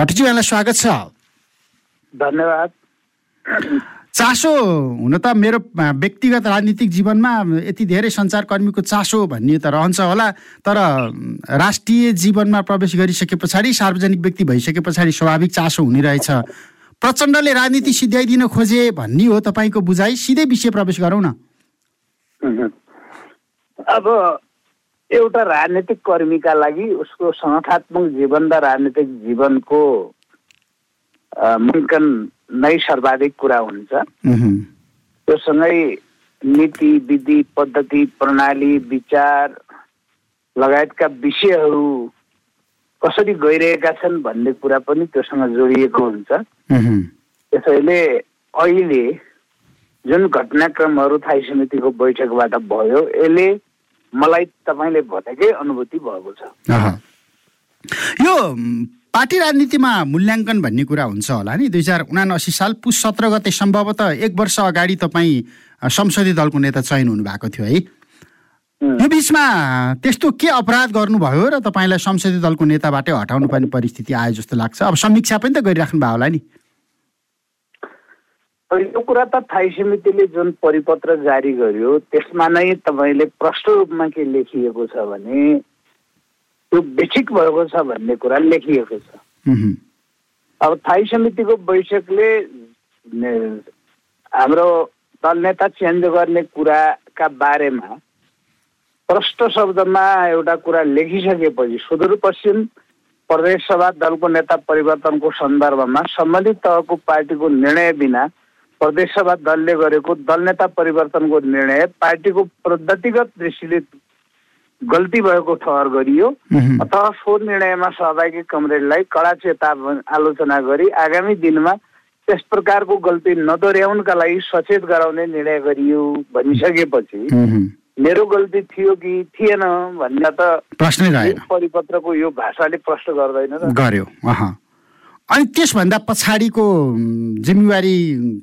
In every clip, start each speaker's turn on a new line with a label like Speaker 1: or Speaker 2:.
Speaker 1: भट्टजी यहाँलाई स्वागत छ।
Speaker 2: धन्यवाद।
Speaker 1: चासो हुन त मेरो व्यक्तिगत राजनीतिक जीवनमा यति धेरै सञ्चारकर्मीको चासो भन्ने त रहन्छ होला तर राष्ट्रिय जीवनमा प्रवेश गरिसके पछाडि सार्वजनिक व्यक्ति भइसके पछाडि स्वाभाविक चासो हुने रहेछ। प्रचण्डले राजनीति सिद्ध्याइदिन खोजे भन्ने हो तपाईँको बुझाइ सिधै विषय प्रवेश गरौँ न।
Speaker 2: अब एउटा राजनीतिक कर्मीका लागि उसको संगठनात्मक जीवन र राजनीतिक जीवनको मुल्कन नै सर्वाधिक कुरा हुन्छ। त्योसँगै नीति विधि पद्धति प्रणाली विचार लगायतका विषयहरू कसरी गइरहेका छन् भन्ने कुरा पनि त्योसँग जोडिएको हुन्छ। त्यसैले अहिले जुन घटनाक्रमहरू थाई समितिको बैठकबाट भयो यसले मलाई तपाईँले भनेकै अनुभूति भएको छ।
Speaker 1: यो पार्टी राजनीतिमा मूल्याङ्कन भन्ने कुरा हुन्छ होला नि। दुई हजार उनासी साल पुस सत्र गते सम्भवतः एक वर्ष अगाडि तपाईँ संसदीय दलको नेता चयन हुनुभएको थियो है। यो बिचमा त्यस्तो के अपराध गर्नुभयो र तपाईँलाई संसदीय दलको नेताबाटै हटाउनु पर्ने परिस्थिति आयो जस्तो लाग्छ? अब समीक्षा पनि त गरिराख्नु भयो होला नि।
Speaker 2: यो कुरा त थाई समितिले जुन परिपत्र जारी गर्यो त्यसमा नै तपाईँले प्रष्ट रूपमा के लेखिएको छ भने त्यो बेठिक भएको छ भन्ने कुरा लेखिएको छ। अब थाई समितिको बैठकले हाम्रो दल नेता चेन्ज गर्ने कुराका बारेमा प्रष्ट शब्दमा एउटा कुरा लेखिसकेपछि सुदूरपश्चिम प्रदेश सभा दलको नेता परिवर्तनको सन्दर्भमा सम्बन्धित तहको पार्टीको निर्णय बिना प्रदेशसभा दलले गरेको दल नेता परिवर्तनको निर्णय पार्टीको पद्धतिगत दृष्टिले गल्ती भएको ठहर गरियो। अथवा सो निर्णयमा सहभागी कमरेडलाई कडा चेता आलोचना गरी आगामी दिनमा त्यस प्रकारको गल्ती नदोहोऱ्याउनका लागि सचेत गराउने निर्णय गरियो भनिसकेपछि मेरो गल्ती थियो कि थिएन भन्ने त
Speaker 1: प्रश्नै
Speaker 2: परिपत्रको यो भाषाले प्रश्न गर्दैन
Speaker 1: गर्यो। अनि त्यसभन्दा पछाडिको जिम्मेवारी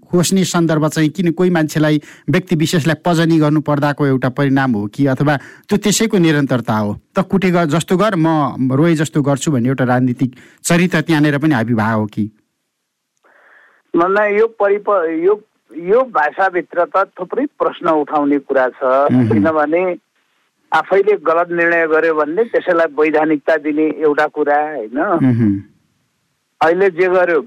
Speaker 1: खोज्ने सन्दर्भ चाहिँ किन कोही मान्छेलाई व्यक्ति विशेषलाई पजनी गर्नु पर्दाको एउटा परिणाम हो कि अथवा त्यो त्यसैको निरन्तरता हो? त कुटे जस्तो गर म रोए जस्तो गर्छु भन्ने एउटा राजनीतिक चरित्र त्यहाँनिर पनि भएको हो कि?
Speaker 2: मलाई यो परिप यो यो भाषाभित्र त थुप्रै प्रश्न उठाउने कुरा छ। किनभने आफैले गलत निर्णय गर्यो भने त्यसैलाई वैधानिकता दिने एउटा कुरा होइन? अहिले जे गर्यो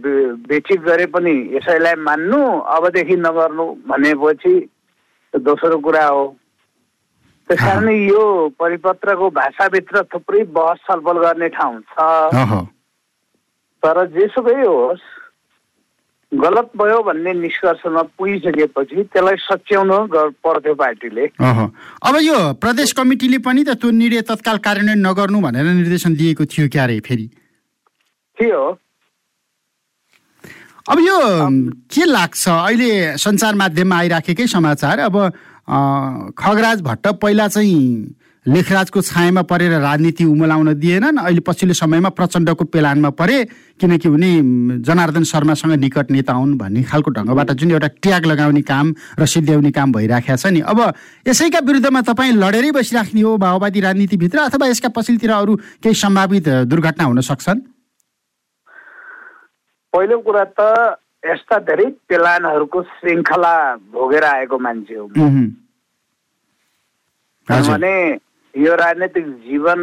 Speaker 2: बेचिक गरे पनि यसैलाई मान्नु अबदेखि नगर्नु भनेपछि दोस्रो कुरा हो। त्यस कारण यो परिपत्रको भाषाभित्र थुप्रै बहस छलफल गर्ने ठाउँ छ। तर जेसुकै होस् गलत भयो भन्ने निष्कर्षमा पुगिसकेपछि त्यसलाई सच्याउनु पर्थ्यो पार्टीले।
Speaker 1: अब यो प्रदेश कमिटीले पनि त त्यो निर्णय तत्काल कार्यान्वयन नगर्नु भनेर निर्देशन दिएको थियो क्यारे फेरि?
Speaker 2: थियो।
Speaker 1: अब यो के लाग्छ? अहिले सञ्चार माध्यममा आइराखेकै समाचार अब खगराज भट्ट पहिला चाहिँ लेखराजको छायामा परेर राजनीति उमलाउन दिएनन्। अहिले पछिल्लो समयमा प्रचण्डको पेलानमा परे किनकि उनी जनार्दन शर्मासँग निकट नेता हुन् भन्ने खालको ढङ्गबाट जुन एउटा ट्याग लगाउने काम र सिद्ध्याउने काम भइराखेको छ नि। अब यसैका विरुद्धमा तपाईँ लडेरै बसिराख्ने हो माओवादी राजनीतिभित्र अथवा यसका पछिल्लोतिर अरू केही सम्भावित दुर्घटना हुन सक्छन्?
Speaker 2: पहिलो कुरा त यस्ता धेरै पेलानहरूको श्रृङ्खला भोगेर आएको मान्छे हो। भने यो राजनैतिक जीवन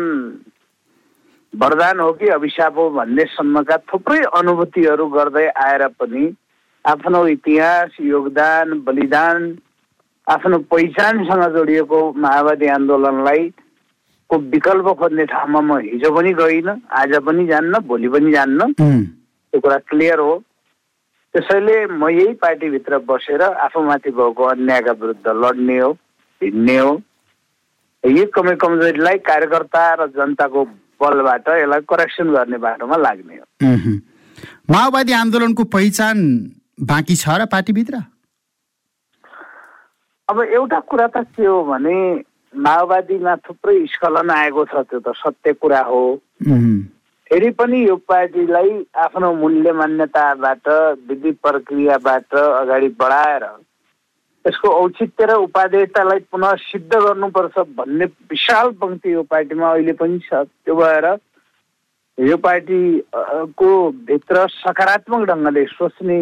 Speaker 2: वरदान हो कि अभिशाप हो भन्ने सम्मका थुप्रै अनुभूतिहरू गर्दै आएर पनि आफ्नो इतिहास योगदान बलिदान आफ्नो पहिचानसँग जोडिएको माओवादी आन्दोलनलाई को विकल्प खोज्ने ठाउँमा म हिजो पनि गइनँ आज पनि जान्न भोलि पनि जान्न। त्यो कुरा क्लियर हो। त्यसैले म यही पार्टीभित्र बसेर आफूमाथि भएको अन्यायका विरुद्ध लड्ने हो हिँड्ने हो। यही कमी कमजोरीलाई कार्यकर्ता र जनताको बलबाट यसलाई करेक्सन गर्ने बाटोमा लाग्ने हो।
Speaker 1: माओवादी आन्दोलनको पहिचान बाँकी छ र पार्टीभित्र?
Speaker 2: अब एउटा कुरा त के हो भने माओवादीमा थुप्रै स्खलन आएको छ त्यो त सत्य कुरा हो। फेरि पनि यो पार्टीलाई आफ्नो मूल्य मान्यताबाट विधि प्रक्रियाबाट अगाडि बढाएर यसको औचित्य र उपादेयतालाई पुनः सिद्ध गर्नुपर्छ भन्ने विशाल पङ्क्ति यो पार्टीमा अहिले पनि छ। त्यो भएर यो पार्टीको भित्र सकारात्मक ढङ्गले सोच्ने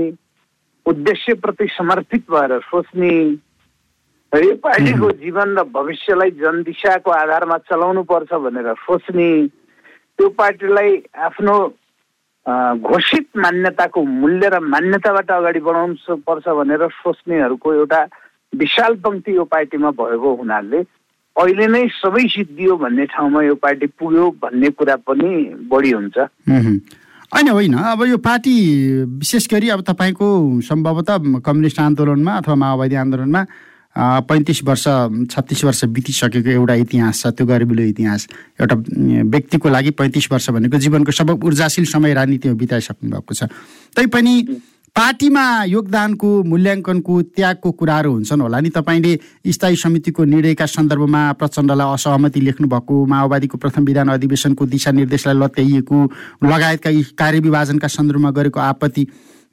Speaker 2: उद्देश्यप्रति समर्पित भएर सोच्ने र यो पार्टीको जीवन र भविष्यलाई जनदिशाको आधारमा चलाउनु पर्छ भनेर सोच्ने त्यो पार्टीलाई आफ्नो घोषित मान्यताको मूल्य र मान्यताबाट अगाडि बढाउनु पर्छ भनेर सोच्नेहरूको एउटा विशाल पङ्क्ति यो पार्टीमा भएको हुनाले अहिले नै सबै सिद्धियो भन्ने ठाउँमा यो पार्टी पुग्यो भन्ने कुरा पनि बढी हुन्छ।
Speaker 1: होइन होइन। अब यो पार्टी विशेष गरी अब तपाईँको सम्भवतः कम्युनिस्ट आन्दोलनमा अथवा माओवादी आन्दोलनमा पैँतिस वर्ष छत्तिस वर्ष बितिसकेको एउटा इतिहास छ त्यो गरिबीलो इतिहास। एउटा व्यक्तिको लागि पैँतिस वर्ष भनेको जीवनको सब ऊर्जाशील समय राजनीतिमा बिताइसक्नु भएको छ। तैपनि पार्टीमा योगदानको मूल्याङ्कनको त्यागको कुराहरू हुन्छन् होला नि। तपाईँले स्थायी समितिको निर्णयका सन्दर्भमा प्रचण्डलाई असहमति लेख्नु भएको माओवादीको प्रथम विधान अधिवेशनको दिशानिर्देशलाई लत्याइएको लगायतका कार्यविभाजनका सन्दर्भमा गरेको आपत्ति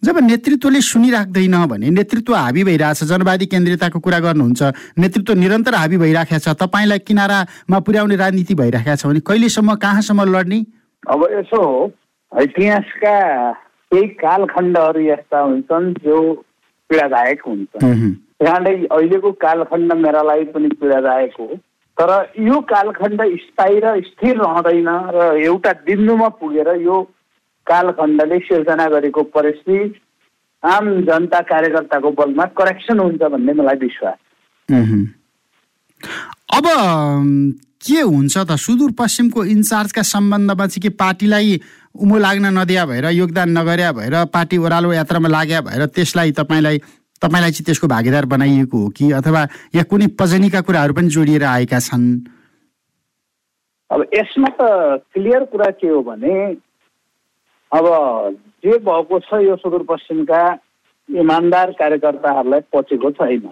Speaker 1: जब नेतृत्वले सुनिराख्दैन भने नेतृत्व हाबी भइरहेछ जनवादी केन्द्रीयताको कुरा गर्नुहुन्छ नेतृत्व निरन्तर हाबी भइराखेको छ तपाईँलाई किनारामा पुर्याउने राजनीति भइराखेको छ भने कहिलेसम्म कहाँसम्म लड्ने?
Speaker 2: अब यसो इतिहासका केही कालखण्डहरू यस्ता हुन्छन् जो पीडादायक हुन्छन्। कारणले अहिलेको कालखण्ड मेरा लागि पनि पीडादायक हो तर यो कालखण्ड स्थायी र स्थिर रहँदैन र एउटा बिन्दुमा पुगेर यो कालखण्डले सिर्जना गरेको परिस्थिति आम जनता कार्यकर्ताको बलमा करेक्सन हुन्छ भन्ने मलाई विश्वास
Speaker 1: अब के हुन्छ त? सुदूरपश्चिमको इन्चार्जका सम्बन्धमा चाहिँ के पार्टीलाई उमो लाग्न नदिया भएर योगदान नगर्या भएर पार्टी ओह्रालो यात्रामा लाग्या भएर त्यसलाई तपाईँलाई तपाईँलाई चाहिँ त्यसको भागीदार बनाइएको हो कि? अथवा या कुनै पजनीका कुराहरू पनि जोडिएर आएका छन्?
Speaker 2: अब यसमा त क्लियर कुरा के हो भने अब जे भएको छ यो सुदूरपश्चिमका इमान्दार कार्यकर्ताहरूलाई पचेको छैन।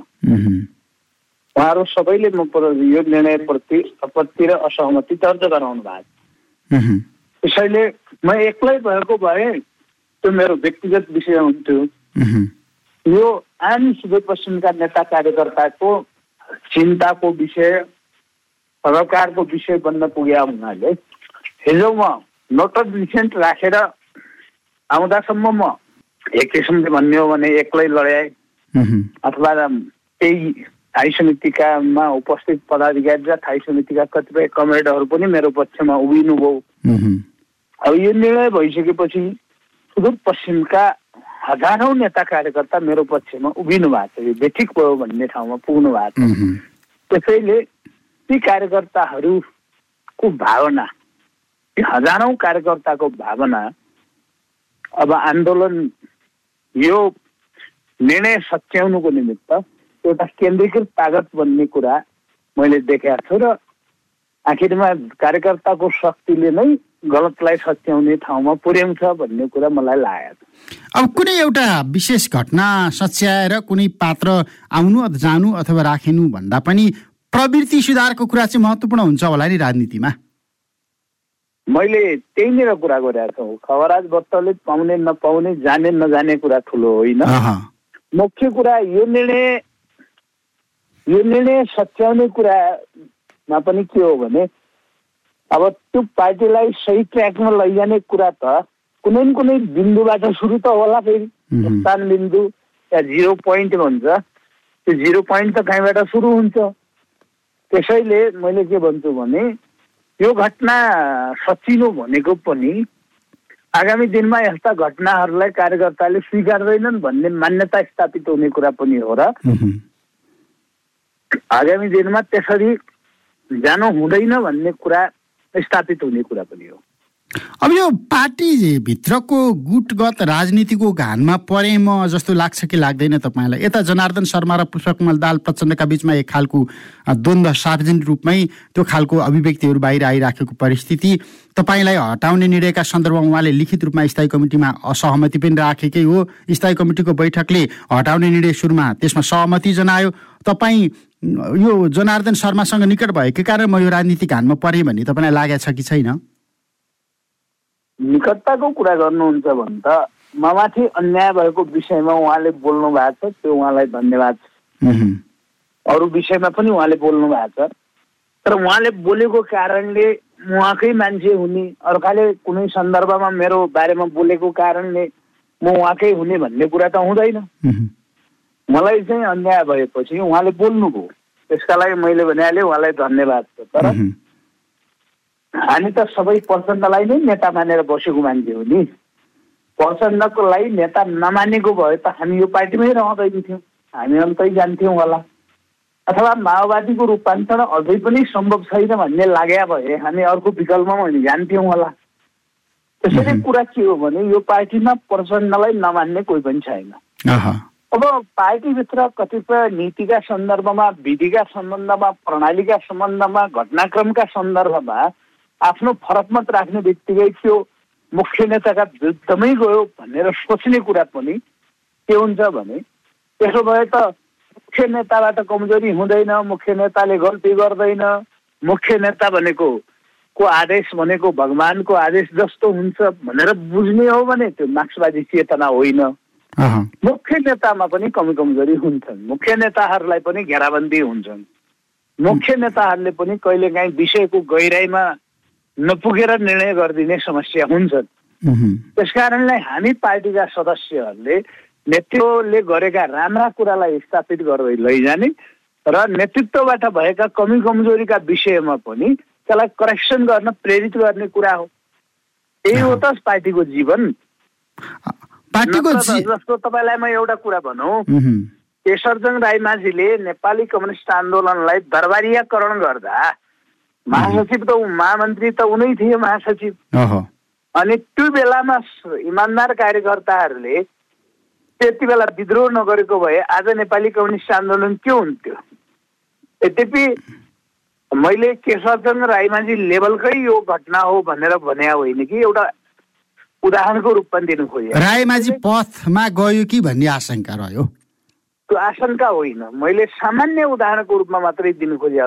Speaker 2: उहाँहरू सबैले म यो निर्णयप्रति आपत्ति र असहमति दर्ज गराउनु भएको छ। त्यसैले म एक्लै भएको भए त्यो मेरो व्यक्तिगत विषय हुन्थ्यो। यो आम सुदूरपश्चिमका नेता कार्यकर्ताको चिन्ताको विषय सरकारको विषय बन्न पुग्या हुनाले हिजो म नोट डिसेन्ट राखेर आउँदासम्म म एक किसिमले भन्ने हो भने एक्लै लडाएँ अथवा त्यही थाई समितिकामा उपस्थित पदाधिकारी र थाई समितिका कतिपय कमरेडहरू पनि मेरो पक्षमा उभिनु भयो। अब यो निर्णय भइसकेपछि सुदूरपश्चिमका हजारौँ नेता कार्यकर्ता मेरो पक्षमा उभिनु भएको छ। यो बेठिक भयो भन्ने ठाउँमा पुग्नु भएको छ। त्यसैले ती कार्यकर्ताहरूको भावना ती हजारौँ कार्यकर्ताको भावना अब आन्दोलन यो निर्णय सच्याउनुको निमित्त एउटा केन्द्रीकृत तागत बन्ने कुरा मैले देखेको छु र आखिरमा कार्यकर्ताको शक्तिले नै गलतलाई सच्याउने ठाउँमा पुर्याउँछ भन्ने कुरा मलाई लागेको
Speaker 1: अब कुनै एउटा विशेष घटना सच्याएर कुनै पात्र आउनु जानु अथवा राखिनु भन्दा पनि प्रवृत्ति सुधारको कुरा चाहिँ महत्त्वपूर्ण हुन्छ होला नि राजनीतिमा।
Speaker 2: मैले त्यहीँनिर कुरा गरेको छु। खबराज बत्तले पाउने नपाउने जाने नजाने कुरा ठुलो होइन। मुख्य कुरा यो निर्णय यो निर्णय सच्याउने कुरामा पनि के हो भने अब त्यो पार्टीलाई सही ट्र्याकमा लैजाने कुरा त कुनै न कुनै बिन्दुबाट सुरु त होला फेरि। स्थान बिन्दु या जिरो पोइन्ट भन्छ। त्यो जिरो पोइन्ट त कहीँबाट सुरु हुन्छ। त्यसैले मैले के भन्छु भने यो घटना सचिलो भनेको पनि आगामी दिनमा यस्ता घटनाहरूलाई कार्यकर्ताले स्वीकार्दैनन् भन्ने मान्यता स्थापित हुने कुरा पनि हो र आगामी दिनमा त्यसरी जानु हुँदैन भन्ने कुरा स्थापित हुने कुरा पनि हो।
Speaker 1: अब यो पार्टीभित्रको गुटगत राजनीतिको घानमा परे म जस्तो लाग्छ कि लाग्दैन तपाईँलाई? यता जनार्दन शर्मा र पुष्पकमल दाल प्रचण्डका बिचमा एक खालको द्वन्द्व सार्वजनिक रूपमै त्यो खालको अभिव्यक्तिहरू बाहिर आइराखेको परिस्थिति तपाईँलाई हटाउने निर्णयका सन्दर्भमा उहाँले लिखित रूपमा स्थायी कमिटीमा असहमति पनि राखेकै हो। स्थायी कमिटीको बैठकले हटाउने निर्णय सुरुमा त्यसमा सहमति जनायो। तपाईँ यो जनार्दन शर्मासँग निकट भएकै कारण म यो राजनीतिक घानमा परेँ भन्ने तपाईँलाई लागेको छ कि छैन?
Speaker 2: निकटताको कुरा गर्नुहुन्छ भने त ममाथि अन्याय भएको विषयमा उहाँले बोल्नु भएको छ त्यो उहाँलाई धन्यवाद छ। अरू विषयमा पनि उहाँले बोल्नु भएको छ। तर उहाँले बोलेको कारणले उहाँकै मान्छे हुने अर्काले कुनै सन्दर्भमा मेरो बारेमा बोलेको कारणले म उहाँकै हुने भन्ने कुरा त हुँदैन। मलाई चाहिँ अन्याय भएपछि उहाँले बोल्नुभयो। त्यसका लागि मैले भनिहालेँ उहाँलाई धन्यवाद छ। तर हामी त सबै प्रचण्डलाई नै नेता मानेर बसेको मान्छे हो नि। प्रचण्डको लागि नेता नमानेको भए त हामी यो पार्टीमै रहँदैन थियौँ हामी अन्तै जान्थ्यौँ होला। अथवा माओवादीको रूपान्तरण अझै पनि सम्भव छैन भन्ने लाग्या भए हामी अर्को विकल्पमा भने जान्थ्यौँ होला। त्यसैले कुरा के हो भने यो पार्टीमा प्रचण्डलाई नमान्ने कोही पनि छैन। अब पार्टीभित्र कतिपय नीतिका सन्दर्भमा विधिका सम्बन्धमा प्रणालीका सम्बन्धमा घटनाक्रमका सन्दर्भमा आफ्नो फरक मत राख्ने बित्तिकै त्यो मुख्य नेताका विरुद्धमै गयो भनेर सोच्ने कुरा पनि के हुन्छ भने त्यसो भए त मुख्य नेताबाट कमजोरी हुँदैन मुख्य नेताले गल्ती गर्दैन। मुख्य नेता भनेको को आदेश भनेको भगवानको आदेश जस्तो हुन्छ भनेर बुझ्ने हो भने त्यो मार्क्सवादी चेतना होइन। मुख्य नेतामा पनि कमी कमजोरी हुन्छन्। मुख्य नेताहरूलाई पनि घेराबन्दी हुन्छन्। मुख्य नेताहरूले पनि कहिलेकाहीँ विषयको गहिराइमा नपुगेर निर्णय गरिदिने समस्या हुन्छन्
Speaker 1: उहुँ,
Speaker 2: त्यस कारणले हामी पार्टीका सदस्यहरूले नेतृत्वले गरेका राम्रा कुरालाई स्थापित गर्दै लैजाने र नेतृत्वबाट भएका कमी कमजोरीका विषयमा पनि त्यसलाई करेक्सन गर्न प्रेरित गर्ने कुरा हो। त्यही हो त पार्टीको जीवन।
Speaker 1: पार्टीको
Speaker 2: जस्तो तपाईँलाई म एउटा कुरा भनौँ। केशरजङ राईमाझीले नेपाली कम्युनिस्ट आन्दोलनलाई दरबारीयकरण गर्दा महासचिव त महामन्त्री त उनै थिए महासचिव। अनि त्यो बेलामा इमान्दार कार्यकर्ताहरूले त्यति बेला विद्रोह नगरेको भए आज नेपाली कम्युनिस्ट आन्दोलन के हुन्थ्यो? यद्यपि मैले केशरचन्द्र राईमाझी लेभलकै यो घटना हो भनेर भने होइन कि एउटा उदाहरणको रूपमा दिनु खोजेँ।
Speaker 1: रायमाझी पथमा गयो कि भन्ने आशंका रह्यो?
Speaker 2: त्यो आशंका होइन। मैले सामान्य उदाहरणको रूपमा मात्रै दिनु खोजे।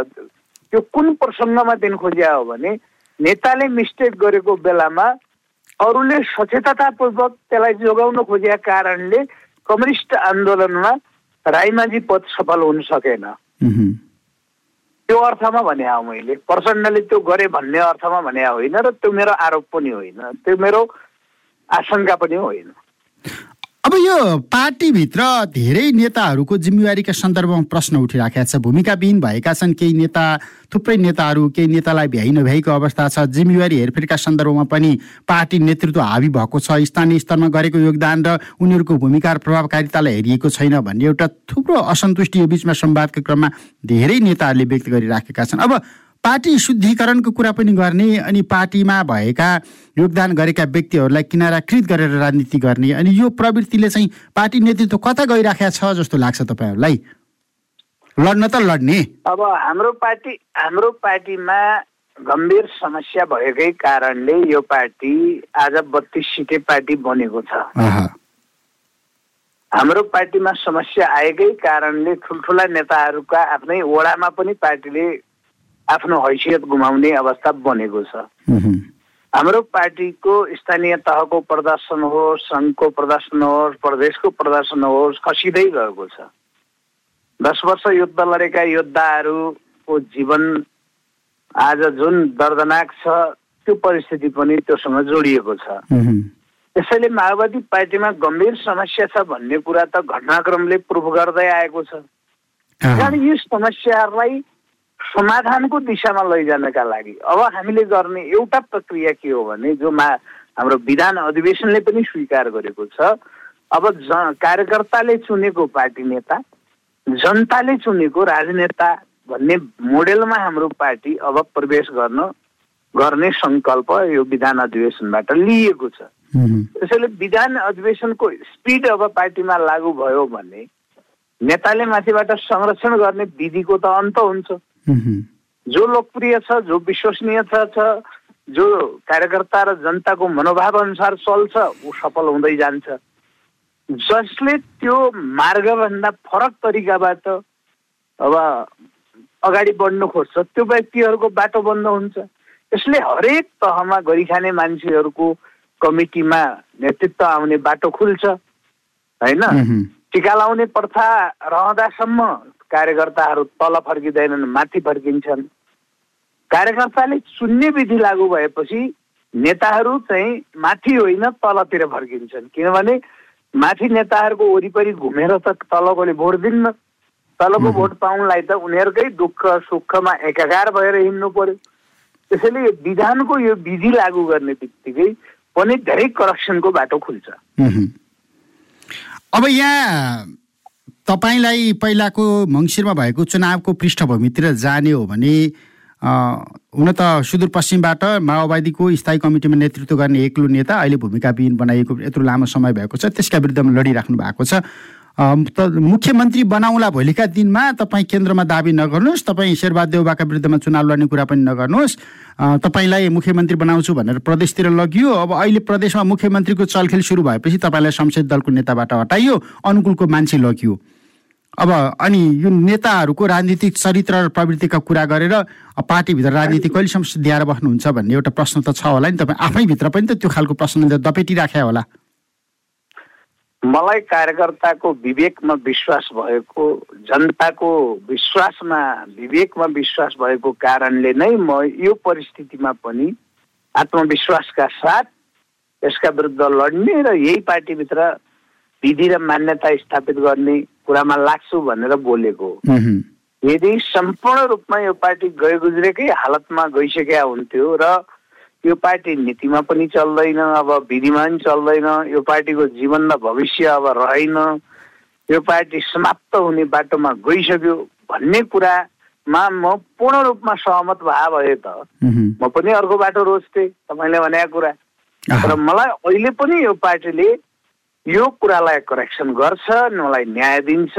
Speaker 2: त्यो कुन प्रसङ्गमा दिनु खोजे हो भने नेताले मिस्टेक गरेको बेलामा अरूले सचेततापूर्वक त्यसलाई जोगाउन खोजेका कारणले कम्युनिस्ट आन्दोलनमा राईमाझी पद सफल हुन सकेन। त्यो अर्थमा भने हो मैले। प्रचण्डले त्यो गरे भन्ने अर्थमा भने होइन र त्यो मेरो आरोप पनि होइन। त्यो मेरो आशंका पनि होइन।
Speaker 1: अब यो पार्टीभित्र धेरै नेताहरूको जिम्मेवारीका सन्दर्भमा प्रश्न उठिराखेका छ। भूमिकाविहीन भएका छन्। केही नेता थुप्रै नेताहरू केही नेतालाई भ्याइ नभ्याइको अवस्था छ। जिम्मेवारी हेरफेरका सन्दर्भमा पनि पार्टी नेतृत्व हावी भएको छ। स्थानीय स्तरमा गरेको योगदान र उनीहरूको भूमिका र प्रभावकारितालाई हेरिएको छैन भन्ने एउटा थुप्रो असन्तुष्टि यो बिचमा संवादको क्रममा धेरै नेताहरूले व्यक्त गरिराखेका छन्। अब पार्टी शुद्धिकरणको कुरा पनि गर्ने अनि पार्टीमा भएका योगदान गरेका व्यक्तिहरूलाई किनाराकृत गरेर राजनीति गर्ने अनि यो प्रवृत्तिले चाहिँ पार्टी नेतृत्व कता गइराखेका छ जस्तो लाग्छ तपाईँहरूलाई? लड्न त लड्ने।
Speaker 2: अब हाम्रो पार्टी हाम्रो पार्टीमा गम्भीर समस्या भएकै कारणले यो पार्टी आज बत्तिस सिटे पार्टी बनेको छ। हाम्रो पार्टीमा समस्या आएकै कारणले ठुल्ठुला नेताहरूका आफ्नै वडामा पनि पार्टीले आफ्नो हैसियत गुमाउने अवस्था बनेको छ। हाम्रो पार्टीको स्थानीय तहको प्रदर्शन होस् सङ्घको प्रदर्शन होस् प्रदेशको प्रदर्शन होस् खसिँदै गएको छ। दस वर्ष युद्ध लडेका योद्धाहरूको जीवन आज जुन दर्दनाक छ त्यो परिस्थिति पनि त्योसँग जोडिएको छ। त्यसैले माओवादी पार्टीमा गम्भीर समस्या छ भन्ने कुरा त घटनाक्रमले प्रुभ गर्दै आएको छ। कारण यी समस्याहरूलाई समाधानको दिशामा लैजानका लागि अब हामीले गर्ने एउटा प्रक्रिया के हो भने जो मा हाम्रो विधान अधिवेशनले पनि स्वीकार गरेको छ अब ज कार्यकर्ताले चुनेको पार्टी नेता जनताले चुनेको राजनेता भन्ने मोडेलमा हाम्रो पार्टी अब प्रवेश गर्न गर्ने सङ्कल्प यो विधान अधिवेशनबाट लिएको छ। त्यसैले विधान अधिवेशनको स्पिड अब पार्टीमा लागू भयो भने नेताले माथिबाट संरक्षण गर्ने विधिको त अन्त हुन्छ। जो लोकप्रिय छ जो विश्वसनीयता छ जो कार्यकर्ता र जनताको मनोभाव अनुसार चल्छ ऊ सफल हुँदै जान्छ। जसले त्यो मार्गभन्दा फरक तरिकाबाट अब अगाडि बढ्नु खोज्छ त्यो व्यक्तिहरूको बाटो बन्द हुन्छ। यसले हरेक तहमा गरिखाने मान्छेहरूको कमिटीमा नेतृत्व आउने बाटो खुल्छ होइन? टिका लाउने प्रथा रहँदासम्म कार्यकर्ताहरू तल फर्किँदैनन् माथि फर्किन्छन्। कार्यकर्ताले चुन्ने विधि लागू भएपछि नेताहरू चाहिँ माथि होइन तलतिर फर्किन्छन्। किनभने माथि नेताहरूको वरिपरि घुमेर त तलकोले भोट दिन्न। तलको भोट पाउनलाई त उनीहरूकै दुःख सुखमा एकाकार भएर हिँड्नु पर्यो। त्यसैले विधानको यो विधि लागू गर्ने बित्तिकै पनि धेरै करप्सनको बाटो खुल्छ।
Speaker 1: अब यहाँ तपाईँलाई पहिलाको मङ्सिरमा भएको चुनावको पृष्ठभूमितिर जाने हो भने हुन त सुदूरपश्चिमबाट माओवादीको स्थायी कमिटीमा नेतृत्व गर्ने एक्लो नेता अहिले भूमिकाविहीन बनाइएको यत्रो लामो समय भएको छ त्यसका विरुद्धमा लडिराख्नु भएको छ। मुख्यमन्त्री बनाउला भोलिका दिनमा तपाईँ केन्द्रमा दावी नगर्नुहोस् तपाईँ शेरबहादुर देउबाका विरुद्धमा चुनाव लड्ने कुरा पनि नगर्नुहोस्। तपाईँलाई मुख्यमन्त्री बनाउँछु भनेर प्रदेशतिर लगियो। अब अहिले प्रदेशमा मुख्यमन्त्रीको चलखेल सुरु भएपछि तपाईँलाई संसद दलको नेताबाट हटाइयो अनुकूलको मान्छे लगियो। अब अनि यो नेताहरूको राजनीतिक चरित्र र प्रवृत्तिका कुरा गरेर पार्टीभित्र राजनीति कहिलेसम्म दिएर बस्नुहुन्छ भन्ने एउटा प्रश्न त छ होला नि तपाईँ आफैभित्र पनि त त्यो खालको प्रश्न दपेटिराख्या होला।
Speaker 2: मलाई कार्यकर्ताको विवेकमा विश्वास भएको जनताको विश्वासमा विवेकमा विश्वास भएको कारणले नै म यो परिस्थितिमा पनि आत्मविश्वासका साथ यसका विरुद्ध लड्ने र यही पार्टीभित्र विधि र मान्यता स्थापित गर्ने कुरामा लाग्छु भनेर बोलेको यदि सम्पूर्ण रूपमा यो पार्टी गए गुज्रेकै हालतमा गइसकेका हुन्थ्यो र यो पार्टी नीतिमा पनि चल्दैन अब विधिमा पनि चल्दैन यो पार्टीको जीवन र भविष्य अब रहेन यो पार्टी समाप्त हुने बाटोमा गइसक्यो भन्ने कुरामा म पूर्ण रूपमा सहमत भए भए त म पनि अर्को बाटो रोज्थेँ तपाईँले भनेको कुरा। तर मलाई अहिले पनि यो पार्टीले यो कुरालाई करेक्सन गर्छ मलाई न्याय दिन्छ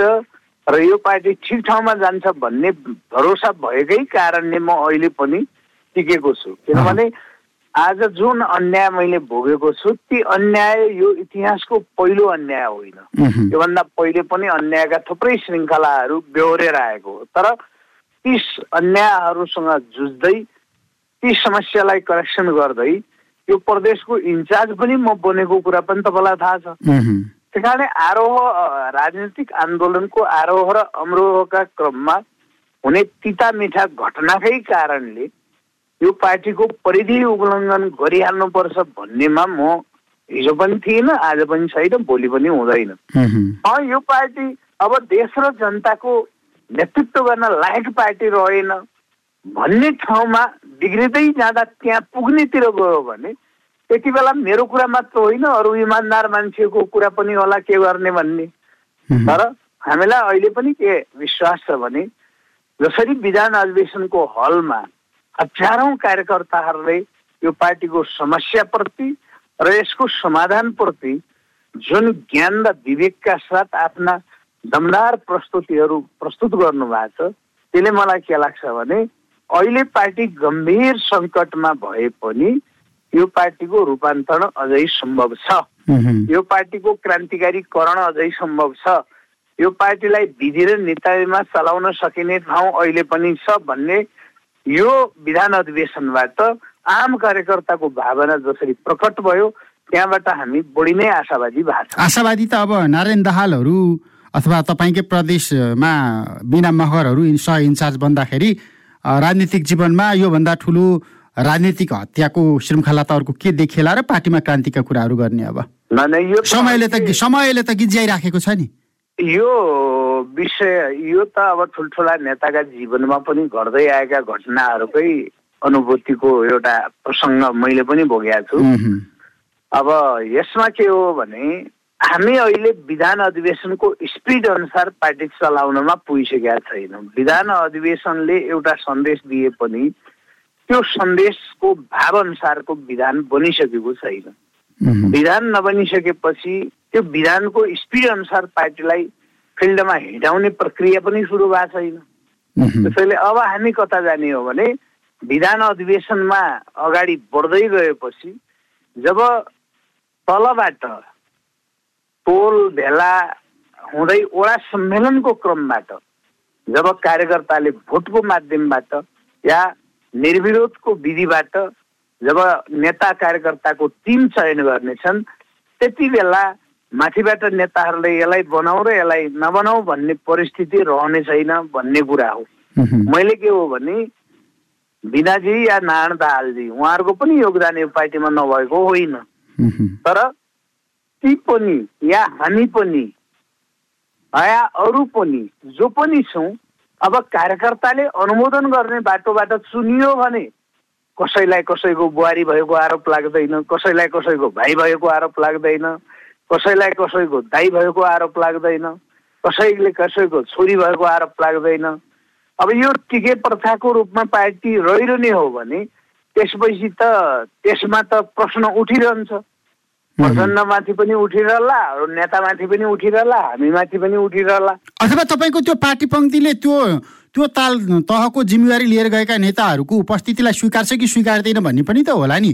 Speaker 2: र यो पार्टी ठिक ठाउँमा जान्छ भन्ने भरोसा भएकै कारणले म अहिले पनि टिकेको छु। किनभने आज जुन अन्याय मैले भोगेको छु ती अन्याय यो इतिहासको पहिलो अन्याय होइन। योभन्दा पहिले पनि अन्यायका थुप्रै श्रृङ्खलाहरू बेहोरेर आएको हो। तर ती अन्यायहरूसँग जुझ्दै ती समस्यालाई करेक्सन गर्दै यो प्रदेशको इन्चार्ज पनि म बनेको कुरा पनि तपाईँलाई थाहा छ। त्यस कारणले आरोह राजनीतिक आन्दोलनको आरोह र अमरोहका क्रममा हुने तिता मिठा घटनाकै कारणले यो पार्टीको परिधि उल्लङ्घन गरिहाल्नुपर्छ भन्नेमा म हिजो पनि थिइनँ आज पनि छैन भोलि पनि हुँदैन। यो पार्टी अब देश र जनताको नेतृत्व गर्न लायक पार्टी रहेन भन्ने ठाउँमा बिग्रिँदै जाँदा त्यहाँ पुग्नेतिर गयो भने त्यति बेला मेरो कुरा मात्र होइन अरू इमान्दार मान्छेको कुरा पनि होला के गर्ने भन्ने। तर हामीलाई अहिले पनि के विश्वास छ भने जसरी विधान अधिवेशनको हलमा हजारौँ कार्यकर्ताहरूले यो पार्टीको समस्याप्रति र यसको समाधानप्रति जुन ज्ञान र विवेकका साथ आफ्ना दमदार प्रस्तुतिहरू प्रस्तुत गर्नुभएको छ त्यसले मलाई के लाग्छ भने अहिले पार्टी गम्भीर सङ्कटमा भए पनि यो पार्टीको रूपान्तरण अझै सम्भव छ। यो पार्टीको क्रान्तिकारीकरण अझै सम्भव छ। यो पार्टीलाई विधि र नेतामा चलाउन सकिने ठाउँ अहिले पनि छ भन्ने यो विधान अधिवेशनबाट आम कार्यकर्ताको भावना जसरी प्रकट भयो त्यहाँबाट हामी बढी नै आशावादी भएको छ।
Speaker 1: आशावादी त अब नारायण दाहालहरू अथवा तपाईँकै प्रदेशमा बिना महरहरू सह इन्चार्ज बन्दाखेरि राजनीतिक जीवनमा योभन्दा ठुलो राजनीतिक हत्याको श्रृङ्खला त अर्को के देखेला र पार्टीमा क्रान्तिका कुराहरू गर्ने अब? समयले त समयले त गिज्याइराखेको छ नि।
Speaker 2: यो विषय यो त अब ठुल्ठुला नेताका जीवनमा पनि घट्दै आएका घटनाहरूकै अनुभूतिको एउटा प्रसङ्ग मैले पनि भोगेको छु। अब यसमा के हो भने हामी अहिले विधान अधिवेशनको स्पिड अनुसार पार्टी चलाउनमा पुगिसकेका छैनौँ। विधान अधिवेशनले एउटा सन्देश दिए पनि त्यो सन्देशको भाव अनुसारको विधान बनिसकेको छैन। विधान नबनिसकेपछि त्यो विधानको स्पिड अनुसार पार्टीलाई फिल्डमा हिँडाउने प्रक्रिया पनि सुरु भएको छैन। त्यसैले अब हामी कता जाने हो भने विधान अधिवेशनमा अगाडि बढ्दै गएपछि जब तलबाट टोल भेला हुँदै वडा सम्मेलनको क्रमबाट जब कार्यकर्ताले भोटको माध्यमबाट या निर्विरोधको विधिबाट जब नेता कार्यकर्ताको टिम चयन गर्नेछन् त्यति बेला माथिबाट नेताहरूले यसलाई बनाऊ र यसलाई नबनाऊ भन्ने परिस्थिति रहने छैन भन्ने कुरा हो। मैले के हो भने बिनाजी या नारायण दाहालजी उहाँहरूको पनि योगदान यो पार्टीमा नभएको होइन। तर ती पनि या हामी पनि या अरू पनि जो पनि छौँ अब कार्यकर्ताले अनुमोदन गर्ने बाटोबाट चुनियो भने कसैलाई कसैको बुहारी भएको आरोप लाग्दैन कसैलाई कसैको भाइ भएको आरोप लाग्दैन कसैलाई कसैको दाई भएको आरोप लाग्दैन कसैले कसैको छोरी भएको आरोप लाग्दैन। अब यो टिके प्रथाको रूपमा पार्टी रहिरहने हो भने त्यसपछि त त्यसमा त प्रश्न उठिरहन्छ। प्रचण्डमाथि पनि उठिरहला अरू नेतामाथि पनि उठिरहला हामीमाथि पनि उठिरहला।
Speaker 1: अथवा तपाईँको त्यो पार्टी पङ्क्तिले त्यो त्यो ताल तहको जिम्मेवारी लिएर गएका नेताहरूको उपस्थितिलाई स्वीकार्छ कि स्वीकार्दैन भन्ने पनि त होला नि।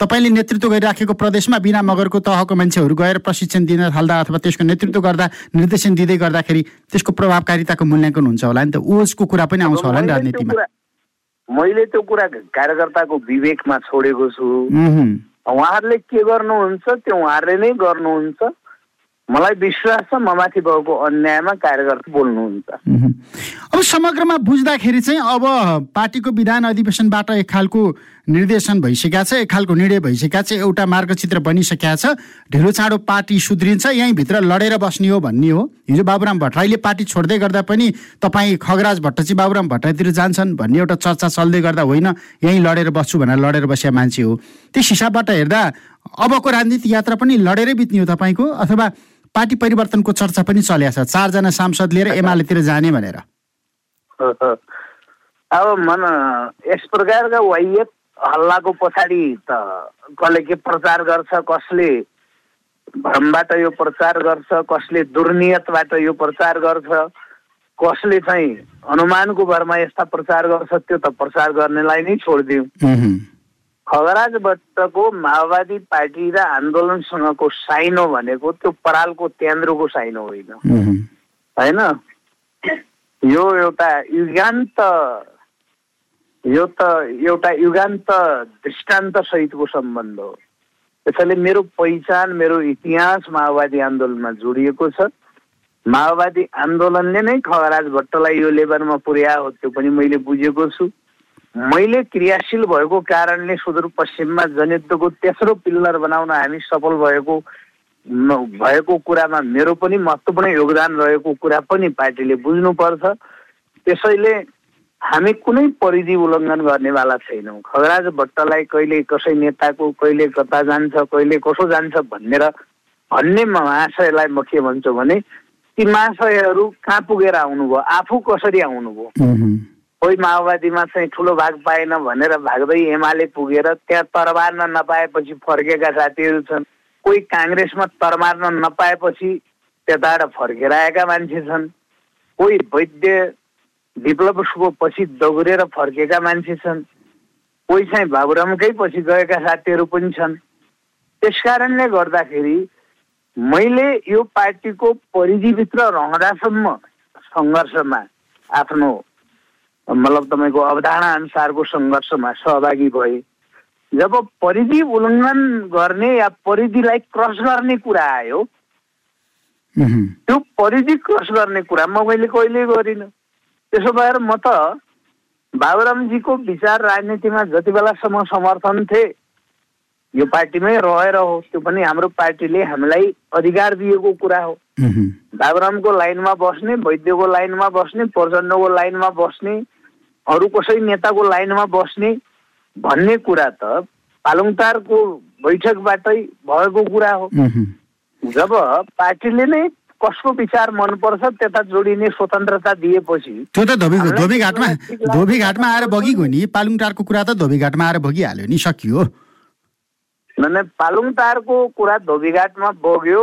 Speaker 1: तपाईँले नेतृत्व गरिराखेको प्रदेशमा बिना मगरको तहको मान्छेहरू गएर प्रशिक्षण दिन थाल्दा अथवा त्यसको नेतृत्व गर्दा निर्देशन दिँदै गर्दाखेरि त्यसको प्रभावकारिताको मूल्याङ्कन हुन्छ होला नि त? ओजको कुरा पनि आउँछ होला नि राजनीतिमा।
Speaker 2: मैले त्यो कुरा कार्यकर्ताको विवेकमा छोडेको छु।
Speaker 1: उहुँ,
Speaker 2: उहाँहरूले के गर्नुहुन्छ त्यो उहाँहरूले नै गर्नुहुन्छ। मलाई विश्वास छ ममाथि भएको अन्यायमा कार्यकर्ता बोल्नुहुन्छ।
Speaker 1: अब समग्रमा बुझ्दाखेरि चाहिँ अब पार्टीको विधान अधिवेशनबाट एक खालको निर्देशन भइसकेका छ एक खालको निर्णय भइसकेका छ एउटा मार्गचित्र बनिसकेका छ। ढिलो चाँडो पार्टी सुध्रिन्छ यहीँभित्र लडेर बस्ने हो भन्ने हो। हिजो बाबुराम भट्टराईले पार्टी छोड्दै गर्दा पनि तपाईँ खगराज भट्ट चाहिँ बाबुराम भट्टराईतिर जान्छन् भन्ने एउटा चर्चा चल्दै गर्दा होइन यहीँ लडेर बस्छु भनेर लडेर बसेका मान्छे हो। त्यस हिसाबबाट हेर्दा अबको राजनीति यात्रा पनि लडेरै बित्ने हो तपाईँको अथवा पार्टी परिवर्तनको चर्चा पनि चलेको छ चारजना सांसद लिएर एमालेतिर जाने भनेर।
Speaker 2: अब मन यस प्रकारका वाह्यत हल्लाको पछाडि त कसले के प्रचार गर्छ कसले भ्रमबाट यो प्रचार गर्छ कसले दुर्नियतबाट यो प्रचार गर्छ कसले चाहिँ अनुमानको भरमा यस्ता प्रचार गर्छ त्यो त प्रचार गर्नेलाई नै छोडिदिउँ। खगराज भट्टको माओवादी पार्टी र आन्दोलनसँगको साइनो भनेको त्यो परालको त्यान्द्रोको साइनो होइन। होइन? यो एउटा युगान्त यो त एउटा युगान्त दृष्टान्त सहितको सम्बन्ध हो। त्यसैले मेरो पहिचान मेरो इतिहास माओवादी आन्दोलनमा जोडिएको छ। माओवादी आन्दोलनले नै खगराज भट्टलाई यो लेभलमा पुर्यायो हो त्यो पनि मैले बुझेको छु। मैले क्रियाशील भएको कारणले सुदूरपश्चिममा जनयुद्धको तेस्रो पिल्लर बनाउन हामी सफल भएको भएको कुरामा मेरो पनि महत्त्वपूर्ण योगदान रहेको कुरा पनि पार्टीले बुझ्नुपर्छ। त्यसैले हामी कुनै परिधि उल्लङ्घन गर्नेवाला छैनौँ। खगराज भट्टलाई कहिले कसै नेताको कहिले कता जान्छ कहिले कसो जान्छ भनेर भन्ने महाशयलाई म के भन्छु भने ती महाशयहरू कहाँ पुगेर आउनुभयो? आफू कसरी आउनुभयो? कोही माओवादीमा चाहिँ ठुलो भाग पाएन भनेर भाग्दै एमाले पुगेर त्यहाँ तरबार्न नपाएपछि फर्केका साथीहरू छन्। कोही काङ्ग्रेसमा तरबार्न नपाएपछि त्यताबाट फर्केर आएका मान्छे छन्। कोही वैद्य विप्लवको पछि दगुरेर फर्केका मान्छे छन्। कोही चाहिँ बाबुरामकै पछि गएका साथीहरू पनि छन्। त्यस कारणले गर्दाखेरि मैले यो पार्टीको परिधिभित्र रहँदासम्म सङ्घर्षमा आफ्नो मतलब तपाईँको अवधारणा अनुसारको सङ्घर्षमा सहभागी भए। जब परिधि उल्लङ्घन गर्ने या परिधिलाई क्रस गर्ने कुरा आयो त्यो परिधि क्रस गर्ने कुरामा मैले कहिले गरिनँ। त्यसो भएर म त बाबुरामजीको विचार राजनीतिमा जति बेलासम्म समर्थन थिए यो पार्टीमै रहेर हो। त्यो पनि हाम्रो पार्टीले हामीलाई अधिकार दिएको कुरा हो। बाबुरामको लाइनमा बस्ने वैद्यको लाइनमा बस्ने प्रचण्डको लाइनमा बस्ने अरू कसै नेताको लाइनमा बस्ने भन्ने कुरा त पालुङटारको बैठकबाटै भएको कुरा हो। जब पार्टीले नै कसको विचार मनपर्छ त्यता जोडिने स्वतन्त्रता दिएपछि
Speaker 1: त्यो त धोबी धोबीघाटमा। धोबीघाटमा आएर बगिगयो नि पालुङटारको कुरा त धोबीघाटमा आएर बगिहाल्यो नि सकियो।
Speaker 2: भने पालुङटारको कुरा धोबीघाटमा बग्यो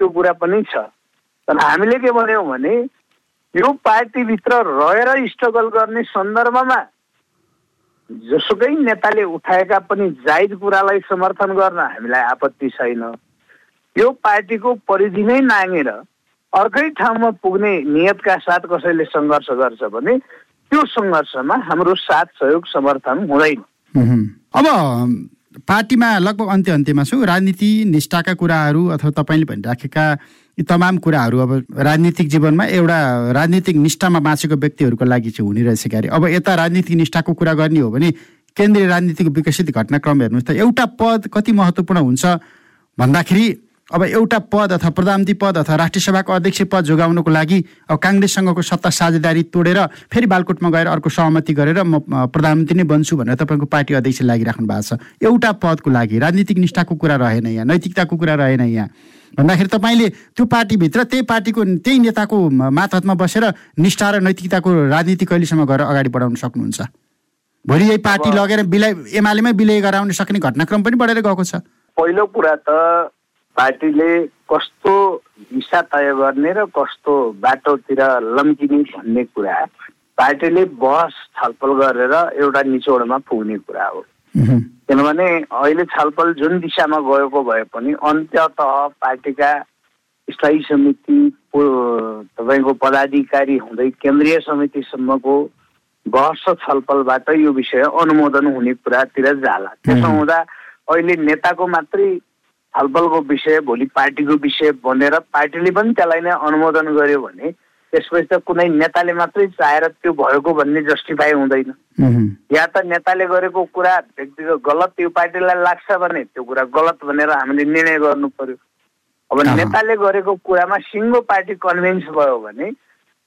Speaker 2: त्यो कुरा पनि छ। तर हामीले के भन्यौँ भने यो पार्टीभित्र रहेर स्ट्रगल गर्ने सन्दर्भमा जसुकै नेताले उठाएका पनि जायज कुरालाई समर्थन गर्न हामीलाई आपत्ति छैन। यो पार्टीको परिधि नै नागेर अर्कै ठाउँमा पुग्ने नियतका साथ कसैले सङ्घर्ष गर्छ भने त्यो सङ्घर्षमा हाम्रो साथ सहयोग समर्थन हुँदैन।
Speaker 1: अब पार्टीमा लगभग अन्त्य अन्त्यमा छु। राजनीति निष्ठाका कुराहरू अथवा तपाईँले भनिराखेका यी तमाम कुराहरू अब राजनीतिक जीवनमा एउटा राजनीतिक निष्ठामा बाँचेको व्यक्तिहरूको लागि चाहिँ हुने रहेछ क्यारे। अब यता राजनीतिक निष्ठाको कुरा गर्ने हो भने केन्द्रीय राजनीतिक विकसित घटनाक्रम हेर्नुहोस् त एउटा पद कति महत्त्वपूर्ण हुन्छ भन्दाखेरि अब एउटा पद अथवा प्रधानमन्त्री पद अथवा राष्ट्रिय सभाको अध्यक्ष पद जोगाउनको लागि अब काङ्ग्रेससँगको सत्ता साझेदारी तोडेर फेरि बालकोटमा गएर अर्को सहमति गरेर म प्रधानमन्त्री नै बन्छु भनेर तपाईँको पार्टी अध्यक्ष लागिराख्नु भएको छ। एउटा पदको लागि राजनीतिक निष्ठाको कुरा रहेन यहाँ नैतिकताको कुरा रहेन यहाँ। भन्दाखेरि तपाईँले त्यो पार्टीभित्र त्यही पार्टीको त्यही नेताको मातहतमा बसेर निष्ठा र नैतिकताको राजनीति कहिलेसम्म गरेर अगाडि बढाउन सक्नुहुन्छ? भोलि यही पार्टी लगेर बिलाइ एमालेमै विलय गराउन सक्ने घटनाक्रम पनि बढेर गएको छ।
Speaker 2: पहिलो कुरा त पार्टीले कस्तो दिशा तय गर्ने र कस्तो बाटोतिर लम्किने भन्ने कुरा पार्टीले बहस छलफल गरेर एउटा निचोडमा पुग्ने कुरा हो। किनभने अहिले छलफल जुन दिशामा गएको भए पनि अन्त्यत पार्टीका स्थायी समिति तपाईँको पदाधिकारी हुँदै केन्द्रीय समितिसम्मको बहस छलफलबाट यो विषय अनुमोदन हुने कुरातिर जाला। त्यसो हुँदा अहिले नेताको मात्रै छलफलको विषय भोलि पार्टीको विषय बनेर पार्टीले पनि त्यसलाई नै अनुमोदन गर्यो भने त्यसपछि त कुनै नेताले मात्रै चाहेर त्यो भएको भन्ने जस्टिफाई हुँदैन। या त नेताले गरेको कुरा व्यक्तिगत गलत त्यो पार्टीलाई लाग्छ भने त्यो कुरा गलत भनेर हामीले निर्णय गर्नु पर्यो। अब नेताले गरेको कुरामा सिङ्गो पार्टी कन्भिन्स भयो भने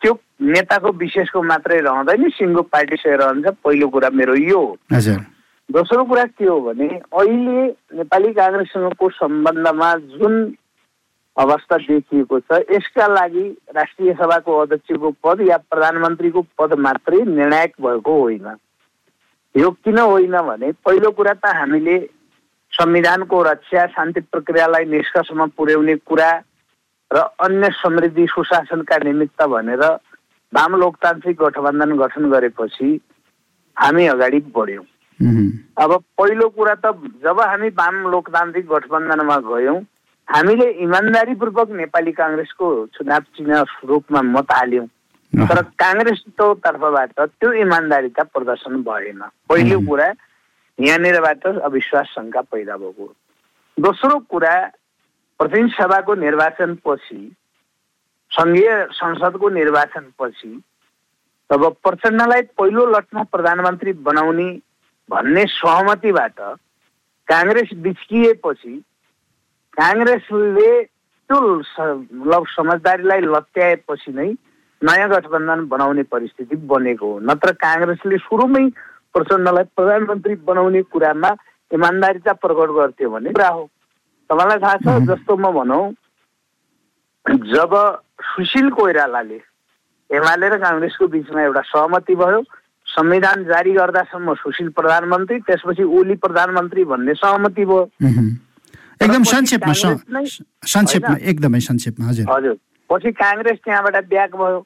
Speaker 2: त्यो नेताको विशेषको मात्रै रहँदैन सिङ्गो पार्टी सही रहन्छ। पहिलो कुरा मेरो यो हो। दोस्रो कुरा के हो भने अहिले नेपाली काङ्ग्रेससँगको सम्बन्धमा जुन अवस्था देखिएको छ यसका लागि राष्ट्रिय सभाको अध्यक्षको पद या प्रधानमन्त्रीको पद मात्रै निर्णायक भएको होइन। यो किन होइन भने पहिलो कुरा त हामीले संविधानको रक्षा शान्ति प्रक्रियालाई निष्कर्षमा पुर्याउने कुरा र अन्य समृद्धि सुशासनका निमित्त भनेर वाम लोकतान्त्रिक गठबन्धन गठन गरेपछि हामी अगाडि बढ्यौँ। अब पहिलो कुरा त जब हामी वाम लोकतान्त्रिक गठबन्धनमा गयौँ हामीले इमान्दारीपूर्वक नेपाली काङ्ग्रेसको चुनाव चिन्ह रूपमा मत हाल्यौँ। तर काङ्ग्रेसको तर्फबाट त्यो इमान्दारिता प्रदर्शन भएन। पहिलो कुरा यहाँनिरबाट अविश्वास शङ्का पैदा भएको। दोस्रो कुरा प्रतिनिधि सभाको निर्वाचनपछि सङ्घीय संसदको निर्वाचनपछि तब प्रचण्डलाई पहिलो लटमा प्रधानमन्त्री बनाउने भन्ने सहमतिबाट काङ्ग्रेस बिच्किएपछि काङ्ग्रेसले त्यो समझदारीलाई लत्याएपछि नै नयाँ गठबन्धन बनाउने परिस्थिति बनेको हो। नत्र काङ्ग्रेसले सुरुमै प्रचण्डलाई प्रधानमन्त्री बनाउने कुरामा इमान्दारिता प्रकट गर्थ्यो भने कुरा हो। तपाईँलाई थाहा छ जस्तो म भनौँ जब सुशील कोइरालाले एमाले र काङ्ग्रेसको बिचमा एउटा सहमति भयो संविधान जारी गर्दासम्म सुशील प्रधानमन्त्री त्यसपछि ओली प्रधानमन्त्री भन्ने सहमति भयो।
Speaker 1: एकदम संक्षेपमा संक्षेपमा एकदमै संक्षेपमा हजुर।
Speaker 2: हजुर। पछि काङ्ग्रेस त्यहाँबाट ब्याक भयो।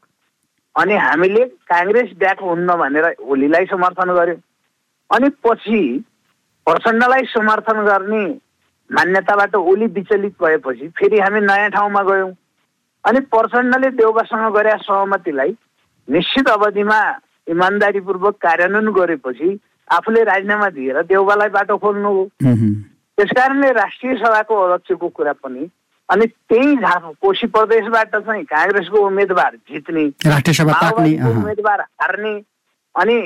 Speaker 2: अनि हामीले काङ्ग्रेस ब्याक हुन्न भनेर ओलीलाई समर्थन गर्यो। अनि पछि प्रचण्डलाई समर्थन गर्ने मान्यताबाट ओली विचलित भएपछि फेरि हामी नयाँ ठाउँमा गयौँ। अनि प्रचण्डले देउबासँग गरे सहमतिलाई निश्चित अवधिमा इमान्दारीपूर्वक कार्यान्वयन गरेपछि आफूले राजीनामा दिएर देउबालाई बाटो खोल्नु हो। त्यस कारणले राष्ट्रिय सभाको अध्यक्षको कुरा पनि अनि त्यही कोशी प्रदेशबाट चाहिँ काङ्ग्रेसको उम्मेद्वार जित्ने उम्मेद्वार हार्ने अनि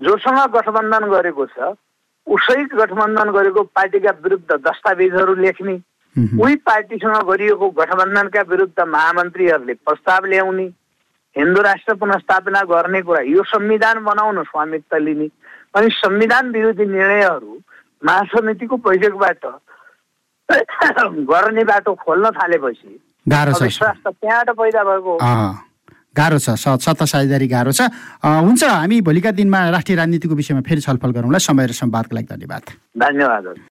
Speaker 2: जोसँग गठबन्धन गरेको छ उसै गठबन्धन गरेको पार्टीका विरुद्ध दस्तावेजहरू लेख्ने उही पार्टीसँग गरिएको गठबन्धनका विरुद्ध महामन्त्रीहरूले प्रस्ताव ल्याउने हिन्दू राष्ट्र पुनस्थापना गर्ने कुरा यो संविधान बनाउनु स्वामित्व लिने अनि संविधान विरोधी निर्णयहरू महासमितिको बैठकबाट गर्ने बाटो खोल्न थालेपछि
Speaker 1: गाह्रो छ
Speaker 2: त्यहाँबाट पैदा भएको
Speaker 1: गाह्रो छ सत्ता साझेदारी गाह्रो छ। हुन्छ हामी भोलिका दिनमा राष्ट्रिय राजनीतिको विषयमा फेरि छलफल गरौँला। समय र संवादको लागि धन्यवाद।
Speaker 2: धन्यवाद।